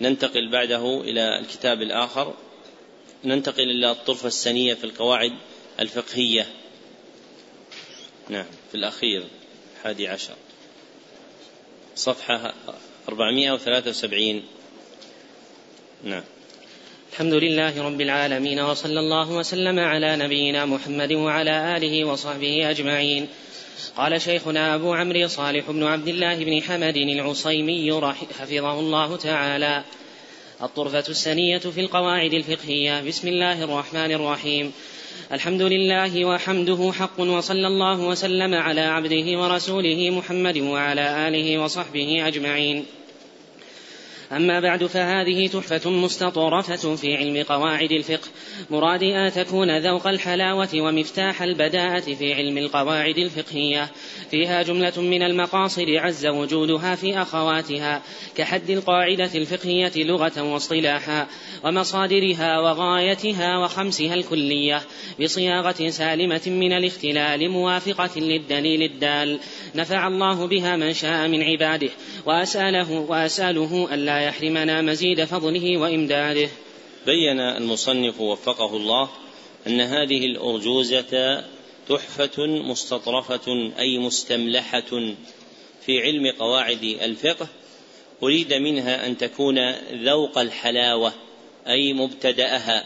ننتقل بعده إلى الكتاب الآخر. ننتقل إلى الطرفة السنية في القواعد الفقهية. نعم في الأخير الحادي عشر. صفحة 473 نعم. الحمد لله رب العالمين وصلى الله وسلم على نبينا محمد وعلى آله وصحبه أجمعين. قال شيخنا أبو عمرو صالح بن عبد الله بن حمد العصيمي حفظه الله تعالى. الطرفة السنية في القواعد الفقهية. بسم الله الرحمن الرحيم. الحمد لله وحمده حق وصلى الله وسلم على عبده ورسوله محمد وعلى آله وصحبه أجمعين. أما بعد فهذه تحفة مستطرفة في علم قواعد الفقه. مرادي أن تكون ذوق الحلاوة ومفتاح البداءة في علم القواعد الفقهية. فيها جملة من المقاصد عز وجودها في أخواتها كحد القاعدة الفقهية لغة واصطلاحا ومصادرها وغايتها وخمسها الكلية بصياغة سالمة من الاختلال موافقة للدليل الدال. نفع الله بها من شاء من عباده وأسأله وأسأله ألا يحرمنا مزيد فضله وإمداده. بين المصنف وفقه الله أن هذه الأرجوزة تحفة مستطرفة أي مستملحة في علم قواعد الفقه أريد منها أن تكون ذوق الحلاوة أي مبتدأها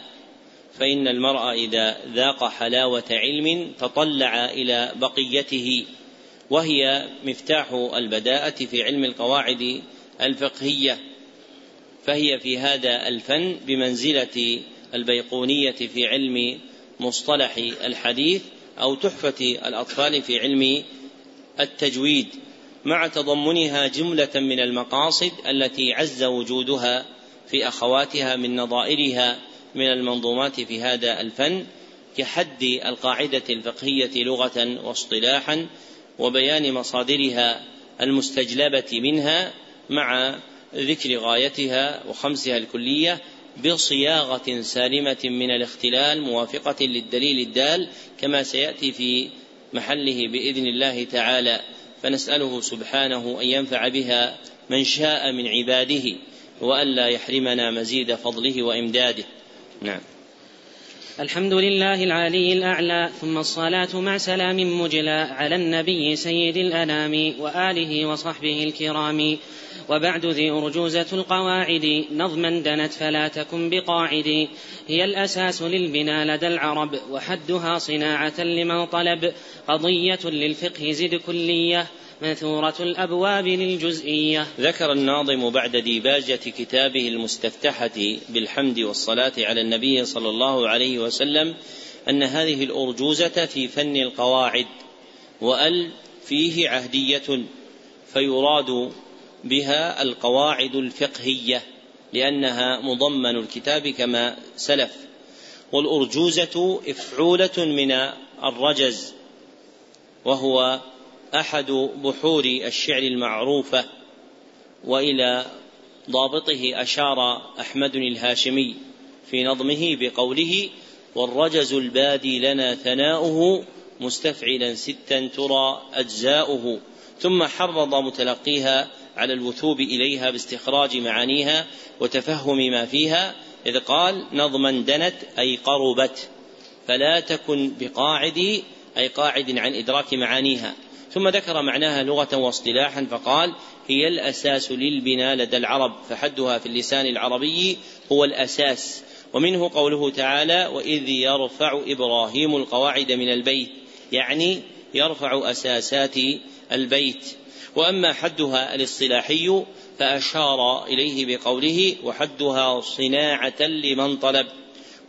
فإن المرء إذا ذاق حلاوة علم تطلع إلى بقيته وهي مفتاح البداءة في علم القواعد الفقهية. فهي في هذا الفن بمنزلة البيقونية في علم مصطلح الحديث أو تحفة الأطفال في علم التجويد مع تضمنها جملة من المقاصد التي عز وجودها في أخواتها من نظائرها من المنظومات في هذا الفن كحد القاعدة الفقهية لغة واصطلاحا وبيان مصادرها المستجلبة منها مع ذكر غايتها وخمسها الكلية بصياغة سالمة من الاختلال موافقة للدليل الدال كما سيأتي في محله بإذن الله تعالى فنسأله سبحانه أن ينفع بها من شاء من عباده وألا يحرمنا مزيد فضله وإمداده. نعم. الحمد لله العلي الأعلى ثم الصلاة مع سلام مجلى على النبي سيد الأنام وآله وصحبه الكرام. وبعد ذي أرجوزة القواعد نظما دنت فلا تكن بقاعد. هي الأساس للبناء لدى العرب وحدها صناعة لمن طلب. قضية للفقه زد كلية. منثورة الأبواب للجزئية. ذكر الناظم بعد ديباجة كتابه المستفتحة بالحمد والصلاة على النبي صلى الله عليه وسلم أن هذه الأرجوزة في فن القواعد وأل فيه عهدية فيراد بها القواعد الفقهية لأنها مضمن الكتاب كما سلف. والأرجوزة إفعولة من الرجز وهو أحد بحور الشعر المعروفه وإلى ضابطه أشار أحمد الهاشمي في نظمه بقوله والرجز البادي لنا ثناؤه مستفعلا ستا ترى أجزاؤه ثم حرض متلقيها على الوثوب إليها باستخراج معانيها وتفهم ما فيها إذ قال نظما دنت أي قربت فلا تكن بقاعد أي قاعد عن إدراك معانيها ثم ذكر معناها لغة واصطلاحا فقال هي الأساس للبناء لدى العرب فحدها في اللسان العربي هو الأساس. ومنه قوله تعالى وإذ يرفع إبراهيم القواعد من البيت يعني يرفع أساسات البيت. وأما حدها الاصطلاحي فأشار إليه بقوله وحدها صناعة لمن طلب.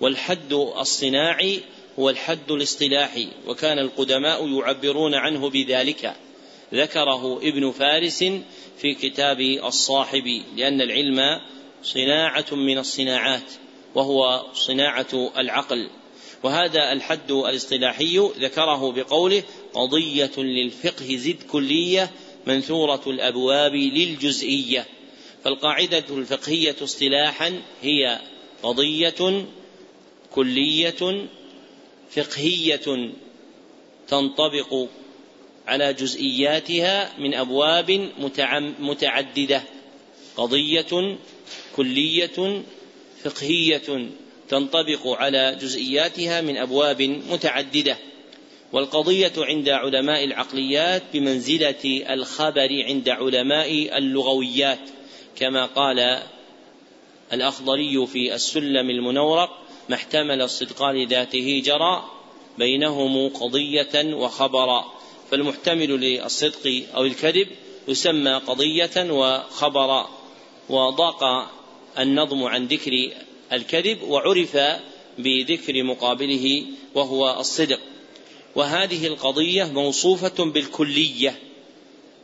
والحد الصناعي هو الحد الاصطلاحي وكان القدماء يعبرون عنه بذلك. ذكره ابن فارس في كتاب الصاحب لأن العلم صناعة من الصناعات وهو صناعة العقل. وهذا الحد الاصطلاحي ذكره بقوله قضية للفقه زد كلية منثورة الأبواب للجزئية. فالقاعدة الفقهية اصطلاحا هي قضية كلية فقهية تنطبق على جزئياتها من أبواب متعددة. قضية كلية فقهية تنطبق على جزئياتها من أبواب متعددة. والقضية عند علماء العقليات بمنزلة الخبر عند علماء اللغويات كما قال الأخضري في السلم المنورق ما احتمل الصدق لذاته جرى بينهم قضية وخبرا فالمحتمل للصدق أو الكذب يسمى قضية وخبرا وضاق النظم عن ذكر الكذب وعرف بذكر مقابله وهو الصدق. وهذه القضية موصوفة بالكلية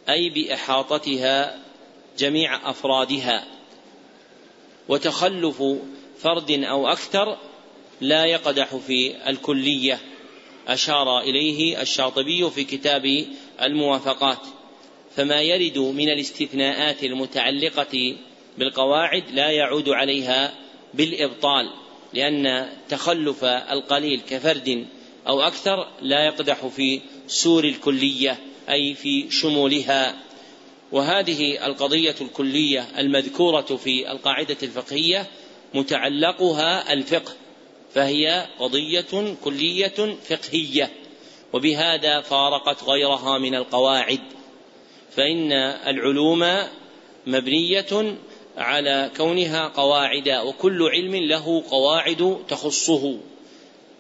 أي بإحاطتها جميع أفرادها. وتخلف فرد أو أكثر لا يقدح في الكلية. أشار إليه الشاطبي في كتاب الموافقات. فما يرد من الاستثناءات المتعلقة بالقواعد لا يعود عليها بالإبطال لأن تخلف القليل كفرد أو أكثر لا يقدح في سور الكلية أي في شمولها. وهذه القضية الكلية المذكورة في القاعدة الفقهية متعلقها الفقه فهي قضية كلية فقهية وبهذا فارقت غيرها من القواعد. فإن العلوم مبنية على كونها قواعد وكل علم له قواعد تخصه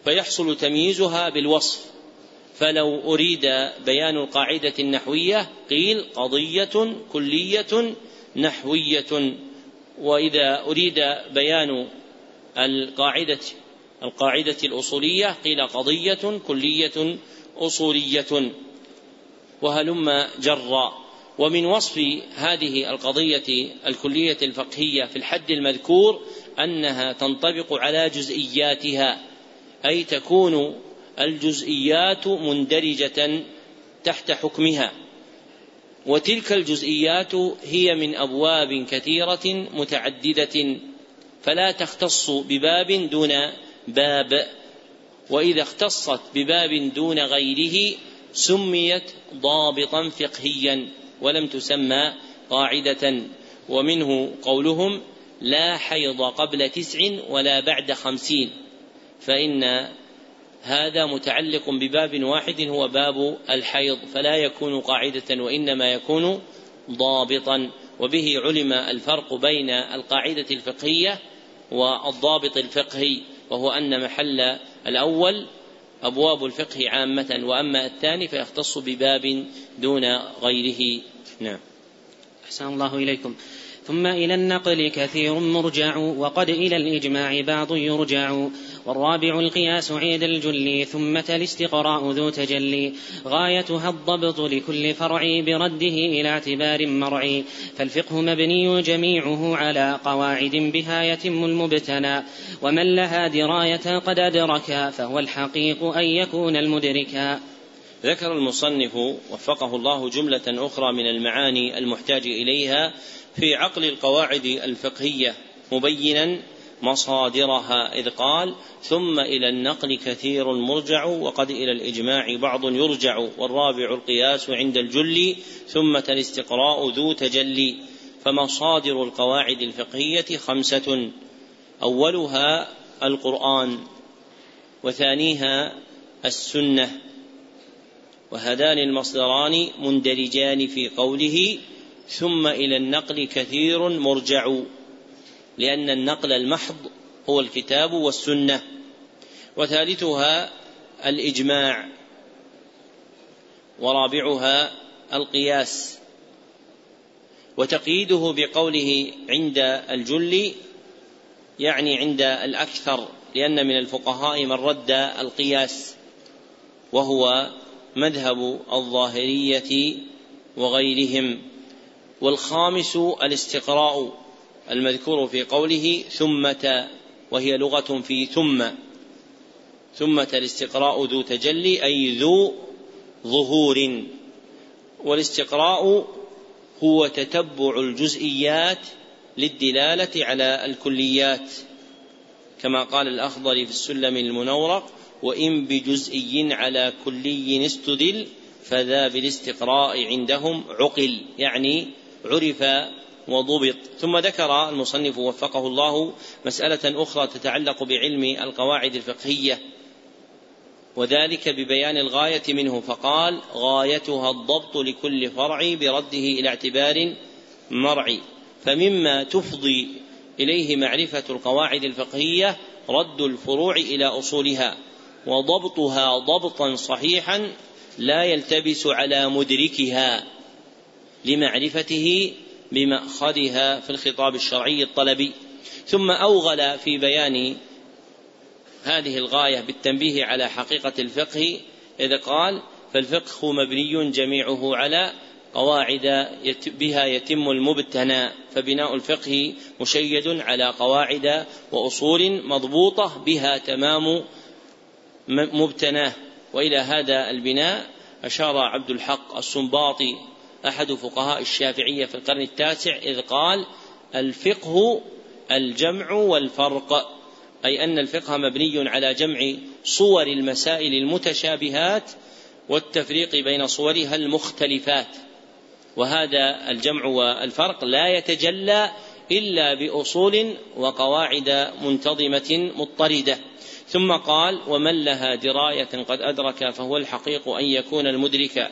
فيحصل تمييزها بالوصف. فلو أريد بيان القاعدة النحوية قيل قضية كلية نحوية. وإذا أريد بيان القاعدة القاعدة الأصولية قيل قضية كلية أصولية. وهلم جرا. ومن وصف هذه القضية الكلية الفقهية في الحد المذكور أنها تنطبق على جزئياتها أي تكون الجزئيات مندرجة تحت حكمها. وتلك الجزئيات هي من أبواب كثيرة متعددة فلا تختص بباب دون باب وإذا اختصت بباب دون غيره سميت ضابطا فقهيا ولم تسمى قاعدة ومنه قولهم لا حيض قبل تسع ولا بعد خمسين فإن هذا متعلق بباب واحد هو باب الحيض فلا يكون قاعدة وإنما يكون ضابطا وبه علم الفرق بين القاعدة الفقهية والضابط الفقهي. وهو أن محل الأول أبواب الفقه عامة وأما الثاني فيختص بباب دون غيره. نعم. أحسن الله إليكم. ثم إلى النقل كثير مرجع وقد إلى الإجماع بعض يرجع. والرابع القياس عيد الجلي ثم الاستقراء ذو تجلي. غايتها الضبط لكل فرع برده إلى اعتبار مرعي. فالفقه مبني جميعه على قواعد بها يتم المبتنى. ومن لها دراية قد أدرك فهو الحقيق أن يكون المدركا ذكر المصنف وفقه الله جملة أخرى من المعاني المحتاج إليها في عقل القواعد الفقهية مبينا مصادرها إذ قال ثم إلى النقل كثير مرجع وقد إلى الإجماع بعض يرجع والرابع القياس عند الجل ثم الاستقراء ذو تجلي فمصادر القواعد الفقهية خمسة أولها القرآن وثانيها السنة وهذان المصدران مندرجان في قوله ثم إلى النقل كثير مرجع. لأن النقل المحض هو الكتاب والسنة وثالثها الإجماع ورابعها القياس وتقييده بقوله عند الجل يعني عند الأكثر لأن من الفقهاء من رد القياس وهو مذهب الظاهرية وغيرهم والخامس الاستقراء. المذكور في قوله ثمة وهي لغة في ثم. ثمة الاستقراء ذو تجلي أي ذو ظهور. والاستقراء هو تتبع الجزئيات للدلالة على الكليات. كما قال الأخضر في السلم المنورق وإن بجزئي على كلي استدل فذا بالاستقراء عندهم عقل يعني عرف وضبط. ثم ذكر المصنف وفقه الله مسألة أخرى تتعلق بعلم القواعد الفقهية وذلك ببيان الغاية منه فقال غايتها الضبط لكل فرع برده إلى اعتبار مرعي فمما تفضي إليه معرفة القواعد الفقهية رد الفروع إلى أصولها وضبطها ضبطا صحيحا لا يلتبس على مدركها لمعرفته بمأخذها في الخطاب الشرعي الطلبي. ثم أوغل في بيان هذه الغاية بالتنبيه على حقيقة الفقه إذ قال فالفقه مبني جميعه على قواعد بها يتم المبتنى فبناء الفقه مشيد على قواعد وأصول مضبوطة بها تمام مبتناه. وإلى هذا البناء أشار عبد الحق السنباطي أحد فقهاء الشافعية في القرن التاسع إذ قال الفقه الجمع والفرق أي أن الفقه مبني على جمع صور المسائل المتشابهات والتفريق بين صورها المختلفات وهذا الجمع والفرق لا يتجلى إلا بأصول وقواعد منتظمة مضطردة. ثم قال ومن لها دراية قد أدرك فهو الحقيق أن يكون المدرك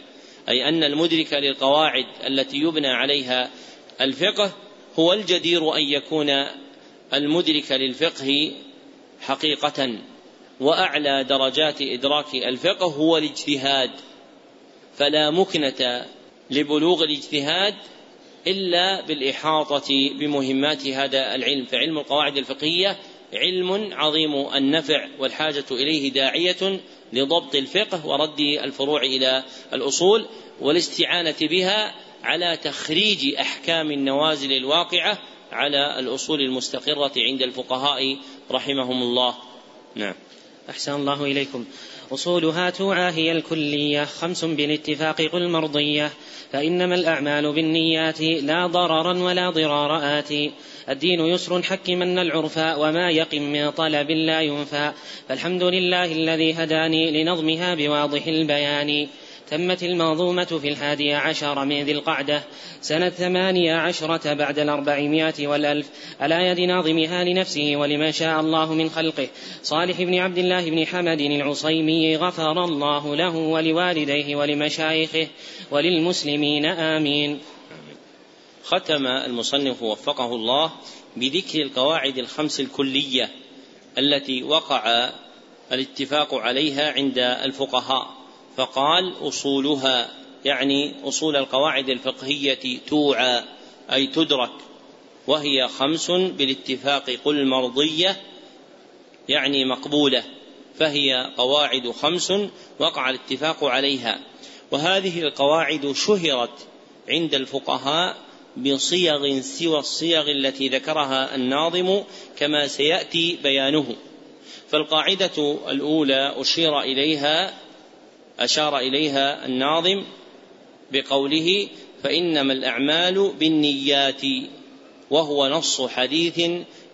أي أن المدرك للقواعد التي يبنى عليها الفقه هو الجدير أن يكون المدرك للفقه حقيقة وأعلى درجات إدراك الفقه هو الاجتهاد. فلا مكنة لبلوغ الاجتهاد إلا بالإحاطة بمهمات هذا العلم. فعلم القواعد الفقهية علم عظيم النفع والحاجة إليه داعية لضبط الفقه ورد الفروع إلى الأصول والاستعانة بها على تخريج أحكام النوازل الواقعة على الأصول المستقرة عند الفقهاء رحمهم الله. نعم. أحسن الله إليكم. أصولها توعى هي الكلية خمس بالاتفاق قل مرضية فإنما الأعمال بالنيات لا ضررا ولا ضرار آتي. الدين يسر حكمن العرف وما يقم من طلب لا ينفى. فالحمد لله الذي هداني لنظمها بواضح البيان. تمت المنظومة في الحادية عشر من ذي القعدة سنة ثمانية عشرة بعد الأربعمائة والألف. على يد ناظمها لنفسه ولمن شاء الله من خلقه. صالح بن عبد الله بن حمد العصيمي غفر الله له ولوالديه ولمشايخه. وللمسلمين آمين. ختم المصنف وفقه الله بذكر القواعد الخمس الكلية التي وقع الاتفاق عليها عند الفقهاء. فقال أصولها يعني أصول القواعد الفقهية توعى أي تدرك وهي خمس بالاتفاق قل مرضية يعني مقبولة فهي قواعد خمس وقع الاتفاق عليها. وهذه القواعد شهرت عند الفقهاء بصيغ سوى الصيغ التي ذكرها الناظم كما سيأتي بيانه. فالقاعدة الأولى أشير إليها أشار إليها الناظم بقوله فإنما الأعمال بالنيات وهو نص حديث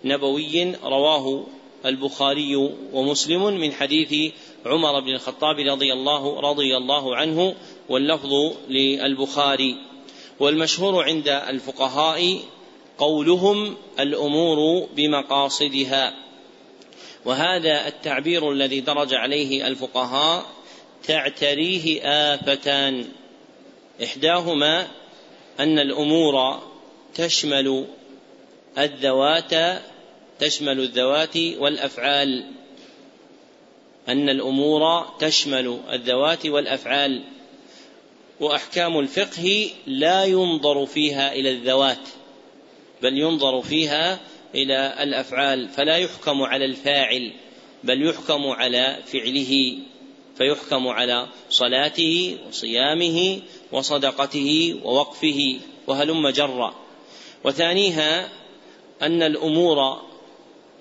نبوي رواه البخاري ومسلم من حديث عمر بن الخطاب رضي الله رضي الله عنه واللفظ للبخاري. والمشهور عند الفقهاء قولهم الأمور بمقاصدها. وهذا التعبير الذي درج عليه الفقهاء تعتريه آفتان. إحداهما أن الأمور تشمل الذوات تشمل الذوات والأفعال. أن الأمور تشمل الذوات والأفعال. وأحكام الفقه لا ينظر فيها إلى الذوات بل ينظر فيها إلى الأفعال. فلا يحكم على الفاعل بل يحكم على فعله. فيحكم على صلاته وصيامه وصدقته ووقفه وهلم جرا. وثانيها أن الأمور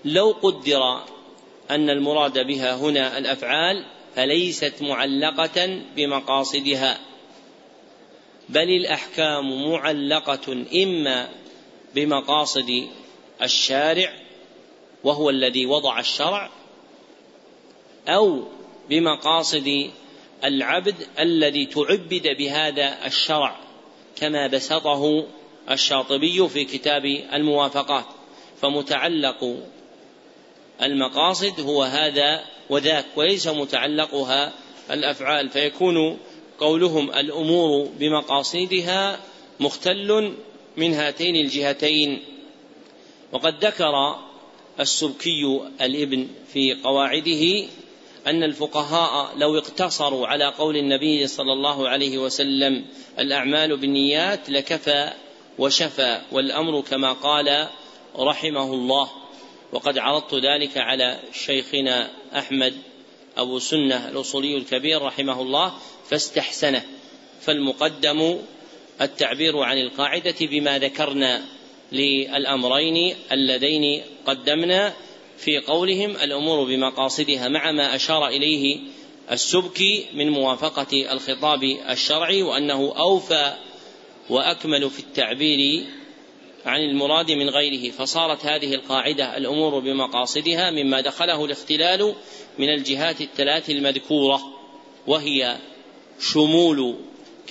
لو قدر أن المراد بها هنا الأفعال فليست معلقة بمقاصدها بل الأحكام معلقة إما بمقاصد الشارع وهو الذي وضع الشرع أو بمقاصد العبد الذي تعبد بهذا الشرع كما بسطه الشاطبي في كتاب الموافقات. فمتعلق المقاصد هو هذا وذاك وليس متعلقها الأفعال. فيكون قولهم الأمور بمقاصدها مختل من هاتين الجهتين. وقد ذكر السبكي الابن في قواعده أن الفقهاء لو اقتصروا على قول النبي صلى الله عليه وسلم الأعمال بالنيات لكفى وشفى والأمر كما قال رحمه الله. وقد عرضت ذلك على شيخنا أحمد أبو سنة الأصولي الكبير رحمه الله فاستحسنه. فالمقدم التعبير عن القاعدة بما ذكرنا للأمرين اللذين قدمنا في قولهم الأمور بمقاصدها مع ما أشار إليه السبكي من موافقة الخطاب الشرعي وأنه أوفى وأكمل في التعبير عن المراد من غيره. فصارت هذه القاعدة الأمور بمقاصدها مما دخله الاختلال من الجهات الثلاث المذكورة وهي شمول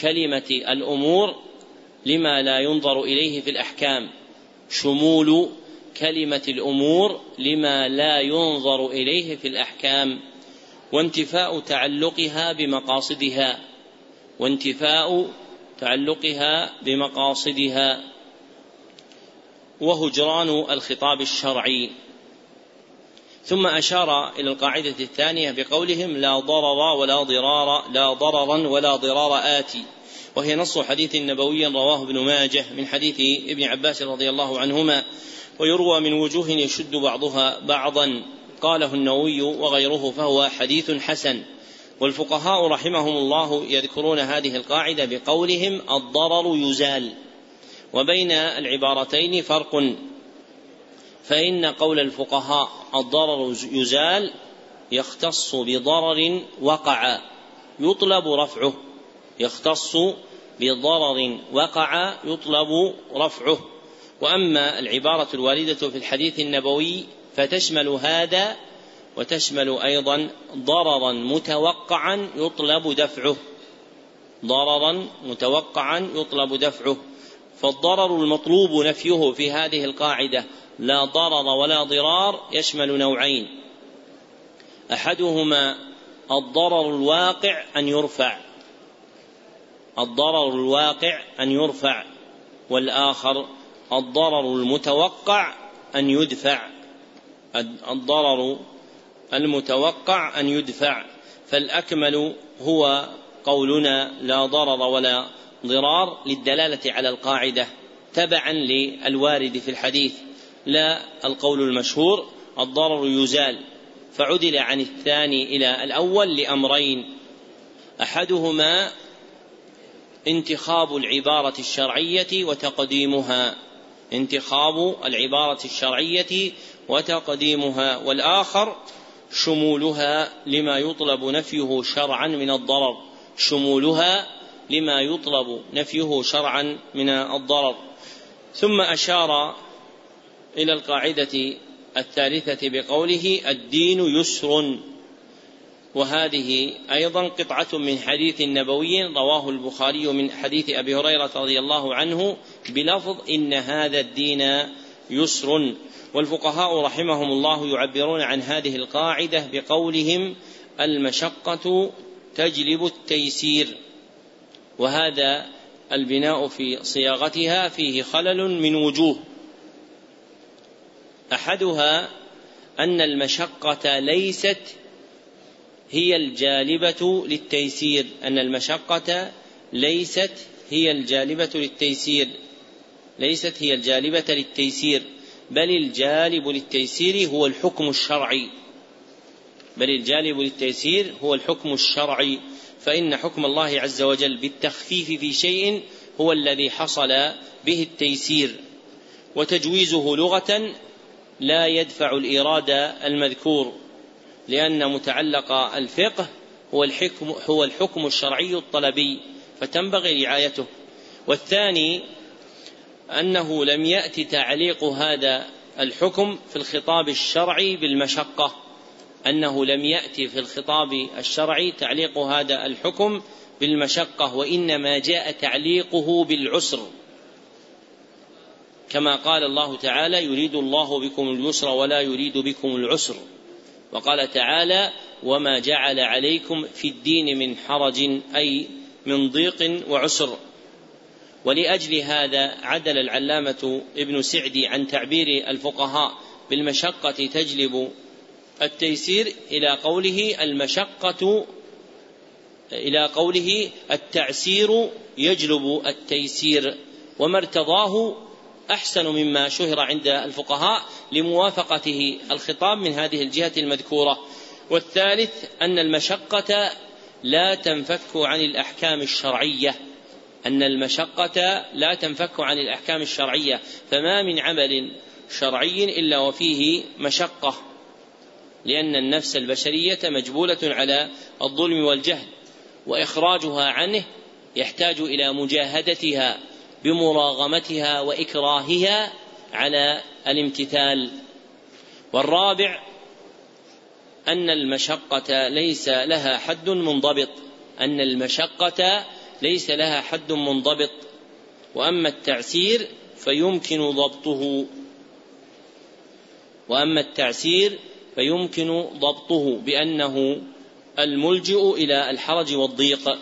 كلمة الأمور لما لا ينظر إليه في الأحكام. شمول كلمة الأمور لما لا ينظر إليه في الأحكام وانتفاء تعلقها بمقاصدها وانتفاء تعلقها بمقاصدها وهجران الخطاب الشرعي. ثم أشار إلى القاعدة الثانية بقولهم لا ضرر ولا ضرار لا ضررا ولا ضرار آتي وهي نص حديث نبوي رواه ابن ماجه من حديث ابن عباس رضي الله عنهما. ويروى من وجوه يشد بعضها بعضا. قاله النووي وغيره فهو حديث حسن. والفقهاء رحمهم الله يذكرون هذه القاعدة بقولهم الضرر يزال. وبين العبارتين فرق. فإن قول الفقهاء الضرر يزال يختص بضرر وقع. يطلب رفعه. يختص بضرر وقع يطلب رفعه. وأما العبارة الواردة في الحديث النبوي فتشمل هذا وتشمل أيضا ضررا متوقعا يطلب دفعه. ضررا متوقعا يطلب دفعه. فالضرر المطلوب نفيه في هذه القاعدة لا ضرر ولا ضرار يشمل نوعين. أحدهما الضرر الواقع أن يرفع. الضرر الواقع أن يرفع. والآخر الضرر المتوقع أن يدفع. الضرر المتوقع أن يدفع. فالأكمل هو قولنا لا ضرر ولا ضرار للدلالة على القاعدة تبعا للوارد في الحديث. لا القول المشهور الضرر يزال. فعدل عن الثاني إلى الأول لأمرين. أحدهما انتخاب العبارة الشرعية وتقديمها. انتخاب العبارة الشرعية وتقديمها والآخر شمولها لما يطلب نفيه شرعا من الضرر. شمولها لما يطلب نفيه شرعا من الضرر. ثم أشار إلى القاعدة الثالثة بقوله الدين يسر. وهذه أيضا قطعة من حديث نبوي رواه البخاري من حديث أبي هريرة رضي الله عنه بلفظ إن هذا الدين يسر والفقهاء رحمهم الله يعبرون عن هذه القاعدة بقولهم المشقة تجلب التيسير وهذا البناء في صياغتها فيه خلل من وجوه. أحدها أن المشقة ليست هي الجالبة للتيسير أن المشقة ليست هي الجالبة للتيسير. ليست هي الجالبه للتيسير بل الجالب للتيسير هو الحكم الشرعي. بل الجالب للتيسير هو الحكم الشرعي. فإن حكم الله عز وجل بالتخفيف في شيء هو الذي حصل به التيسير. وتجويزه لغة لا يدفع الإيراد المذكور لأن متعلق الفقه هو الحكم هو الحكم الشرعي الطلبي فتنبغي رعايته. والثاني أنه لم يأتي تعليق هذا الحكم في الخطاب الشرعي بالمشقة. أنه لم يأتي في الخطاب الشرعي تعليق هذا الحكم بالمشقة وإنما جاء تعليقه بالعسر. كما قال الله تعالى يريد الله بكم اليسر ولا يريد بكم العسر. وقال تعالى وما جعل عليكم في الدين من حرج أي من ضيق وعسر. ولأجل هذا عدل العلامة ابن سعدي عن تعبير الفقهاء بالمشقة تجلب التيسير إلى قوله المشقة إلى قوله التعسير يجلب التيسير وما ارتضاه أحسن مما شهر عند الفقهاء لموافقته الخطاب من هذه الجهة المذكورة. والثالث أن المشقة لا تنفك عن الأحكام الشرعية. أن المشقة لا تنفك عن الأحكام الشرعية فما من عمل شرعي إلا وفيه مشقة لأن النفس البشرية مجبولة على الظلم والجهل وإخراجها عنه يحتاج إلى مجاهدتها بمراغمتها وإكراهها على الامتثال. والرابع أن المشقة ليس لها حد منضبط أن المشقة ليس لها حد منضبط. وأما التعسير فيمكن ضبطه. وأما التعسير فيمكن ضبطه بأنه الملجئ إلى الحرج والضيق.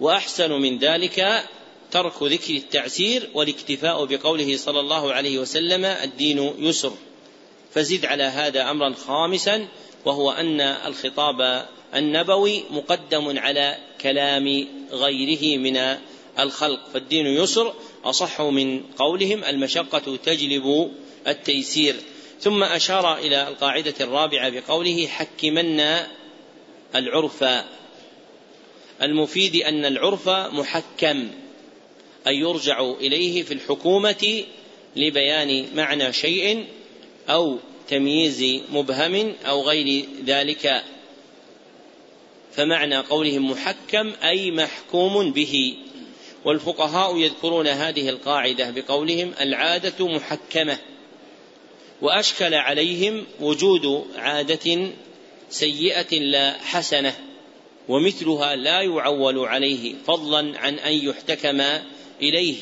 وأحسن من ذلك ترك ذكر التعسير والاكتفاء بقوله صلى الله عليه وسلم الدين يسر. فزد على هذا أمرا خامسا وهو أن الخطاب النبوي مقدم على كلام غيره من الخلق فالدين يسر أصح من قولهم المشقة تجلب التيسير. ثم أشار إلى القاعدة الرابعة بقوله حكمن العرف. المفيد أن العرف محكم أن يرجع إليه في الحكومة لبيان معنى شيء أو تمييز مبهم أو غير ذلك. فمعنى قولهم محكم أي محكوم به. والفقهاء يذكرون هذه القاعدة بقولهم العادة محكمة وأشكل عليهم وجود عادة سيئة لا حسنة ومثلها لا يعول عليه فضلا عن أن يحتكم إليه.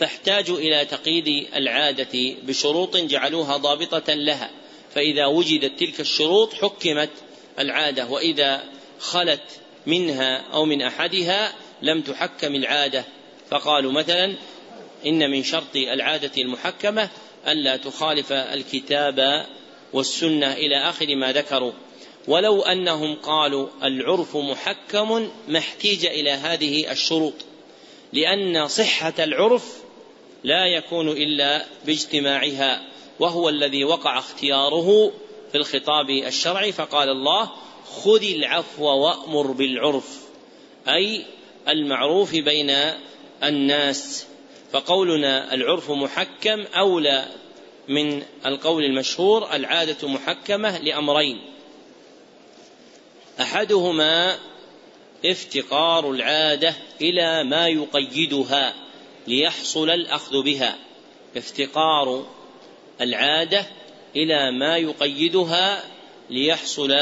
فاحتاجوا إلى تقييد العادة بشروط جعلوها ضابطة لها فإذا وجدت تلك الشروط حكمت العادة وإذا خلت منها أو من أحدها لم تحكم العادة. فقالوا مثلا إن من شرط العادة المحكمة ألا تخالف الكتاب والسنة إلى آخر ما ذكروا. ولو أنهم قالوا العرف محكم ما احتيج إلى هذه الشروط لأن صحة العرف لا يكون إلا باجتماعها وهو الذي وقع اختياره في الخطاب الشرعي. فقال الله خذ العفو وأمر بالعرف أي المعروف بين الناس. فقولنا العرف محكم أولى من القول المشهور العادة محكمة لأمرين. أحدهما افتقار العادة إلى ما يقيدها ليحصل الأخذ بها. افتقار العادة إلى ما يقيدها ليحصل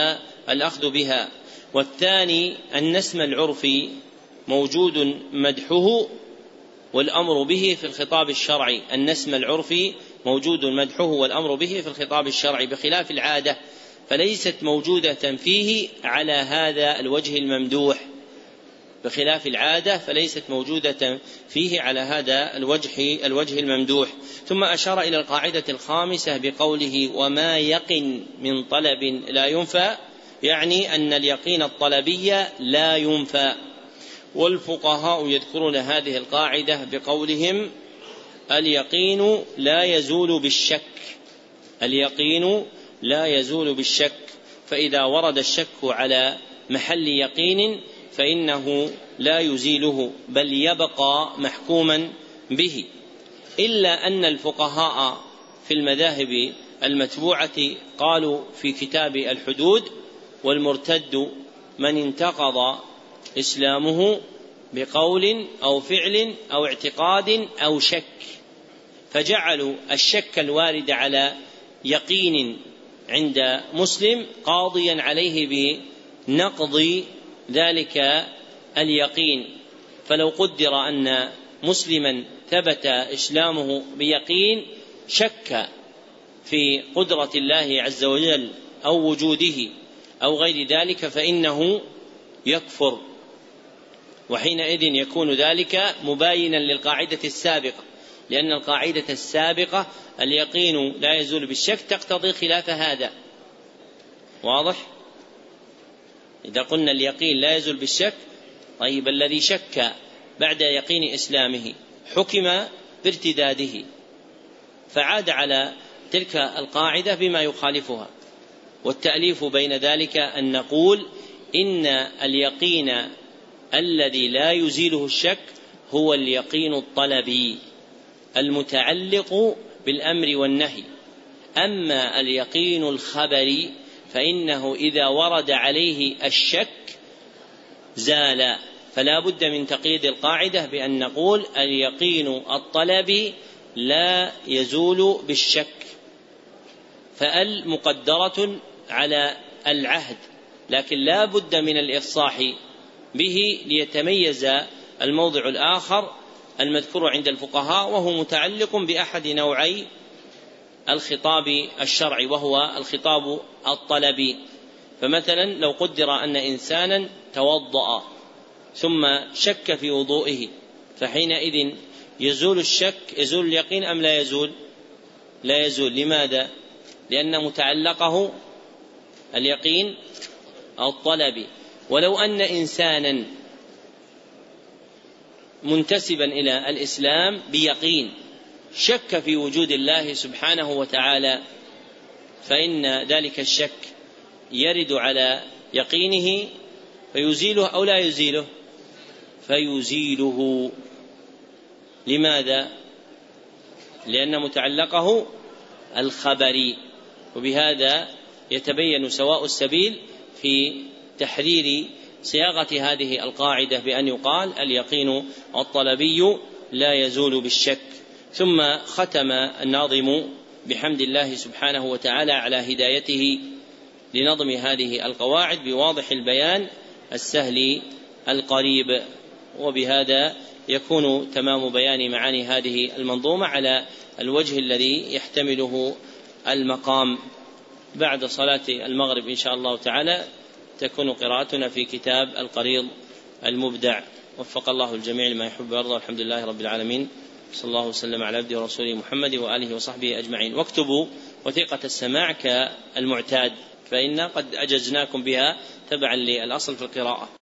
الأخذ بها. والثاني أن اسم العرف موجود مدحه والأمر به في الخطاب الشرعي. أن اسم العرف موجود مدحه والأمر به في الخطاب الشرعي بخلاف العادة. فليست موجودة فيه على هذا الوجه الممدوح. بخلاف العادة فليست موجودة فيه على هذا الوجه الوجه الممدوح. ثم أشار إلى القاعدة الخامسة بقوله وما يقن من طلب لا ينفى. يعني أن اليقين الطلبي لا ينفى. والفقهاء يذكرون هذه القاعدة بقولهم اليقين لا يزول بالشك. اليقين لا يزول بالشك. فإذا ورد الشك على محل يقين فإنه لا يزيله بل يبقى محكوما به. إلا أن الفقهاء في المذاهب المتبوعة قالوا في كتاب الحدود والمرتد من انتقض إسلامه بقول أو فعل أو اعتقاد أو شك فجعلوا الشك الوارد على يقين عند مسلم قاضيا عليه بنقض ذلك اليقين. فلو قدر أن مسلما ثبت إسلامه بيقين شك في قدرة الله عز وجل أو وجوده. أو غير ذلك فإنه يكفر. وحينئذ يكون ذلك مباينا للقاعدة السابقة لأن القاعدة السابقة اليقين لا يزول بالشك تقتضي خلاف هذا. واضح؟ إذا قلنا اليقين لا يزول بالشك طيب الذي شك بعد يقين إسلامه حكم بارتداده فعاد على تلك القاعدة بما يخالفها. والتأليف بين ذلك أن نقول إن اليقين الذي لا يزيله الشك هو اليقين الطلبي المتعلق بالأمر والنهي. أما اليقين الخبري فإنه إذا ورد عليه الشك زال. فلا بد من تقييد القاعدة بأن نقول اليقين الطلبي لا يزول بالشك. فأل مقدرة على العهد لكن لا بد من الإفصاح به ليتميز الموضع الآخر المذكور عند الفقهاء وهو متعلق بأحد نوعي الخطاب الشرعي وهو الخطاب الطلبي. فمثلا لو قدر أن انسانا توضأ ثم شك في وضوئه فحينئذ يزول الشك يزول اليقين أم لا يزول؟ لا يزول. لماذا؟ لأن متعلقه اليقين الطلبي ولو أن إنسانا منتسبا إلى الإسلام بيقين شك في وجود الله سبحانه وتعالى فإن ذلك الشك يرد على يقينه فيزيله أو لا يزيله؟ فيزيله. لماذا؟ لأن متعلقه الخبري وبهذا يتبين سواء السبيل في تحرير صياغة هذه القاعدة بأن يقال اليقين الطلبي لا يزول بالشك. ثم ختم الناظم بحمد الله سبحانه وتعالى على هدايته لنظم هذه القواعد بواضح البيان السهل القريب. وبهذا يكون تمام بيان معاني هذه المنظومة على الوجه الذي يحتمله المقام. بعد صلاة المغرب إن شاء الله تعالى تكون قراءتنا في كتاب القريض المبدع. وفق الله الجميع لما يحب ويرضى الحمد لله رب العالمين. صلى الله وسلم على عبده ورسوله محمد وآله وصحبه أجمعين. واكتبوا وثيقة السماع كالمعتاد فإنا قد أجزناكم بها تبعا للأصل في القراءة.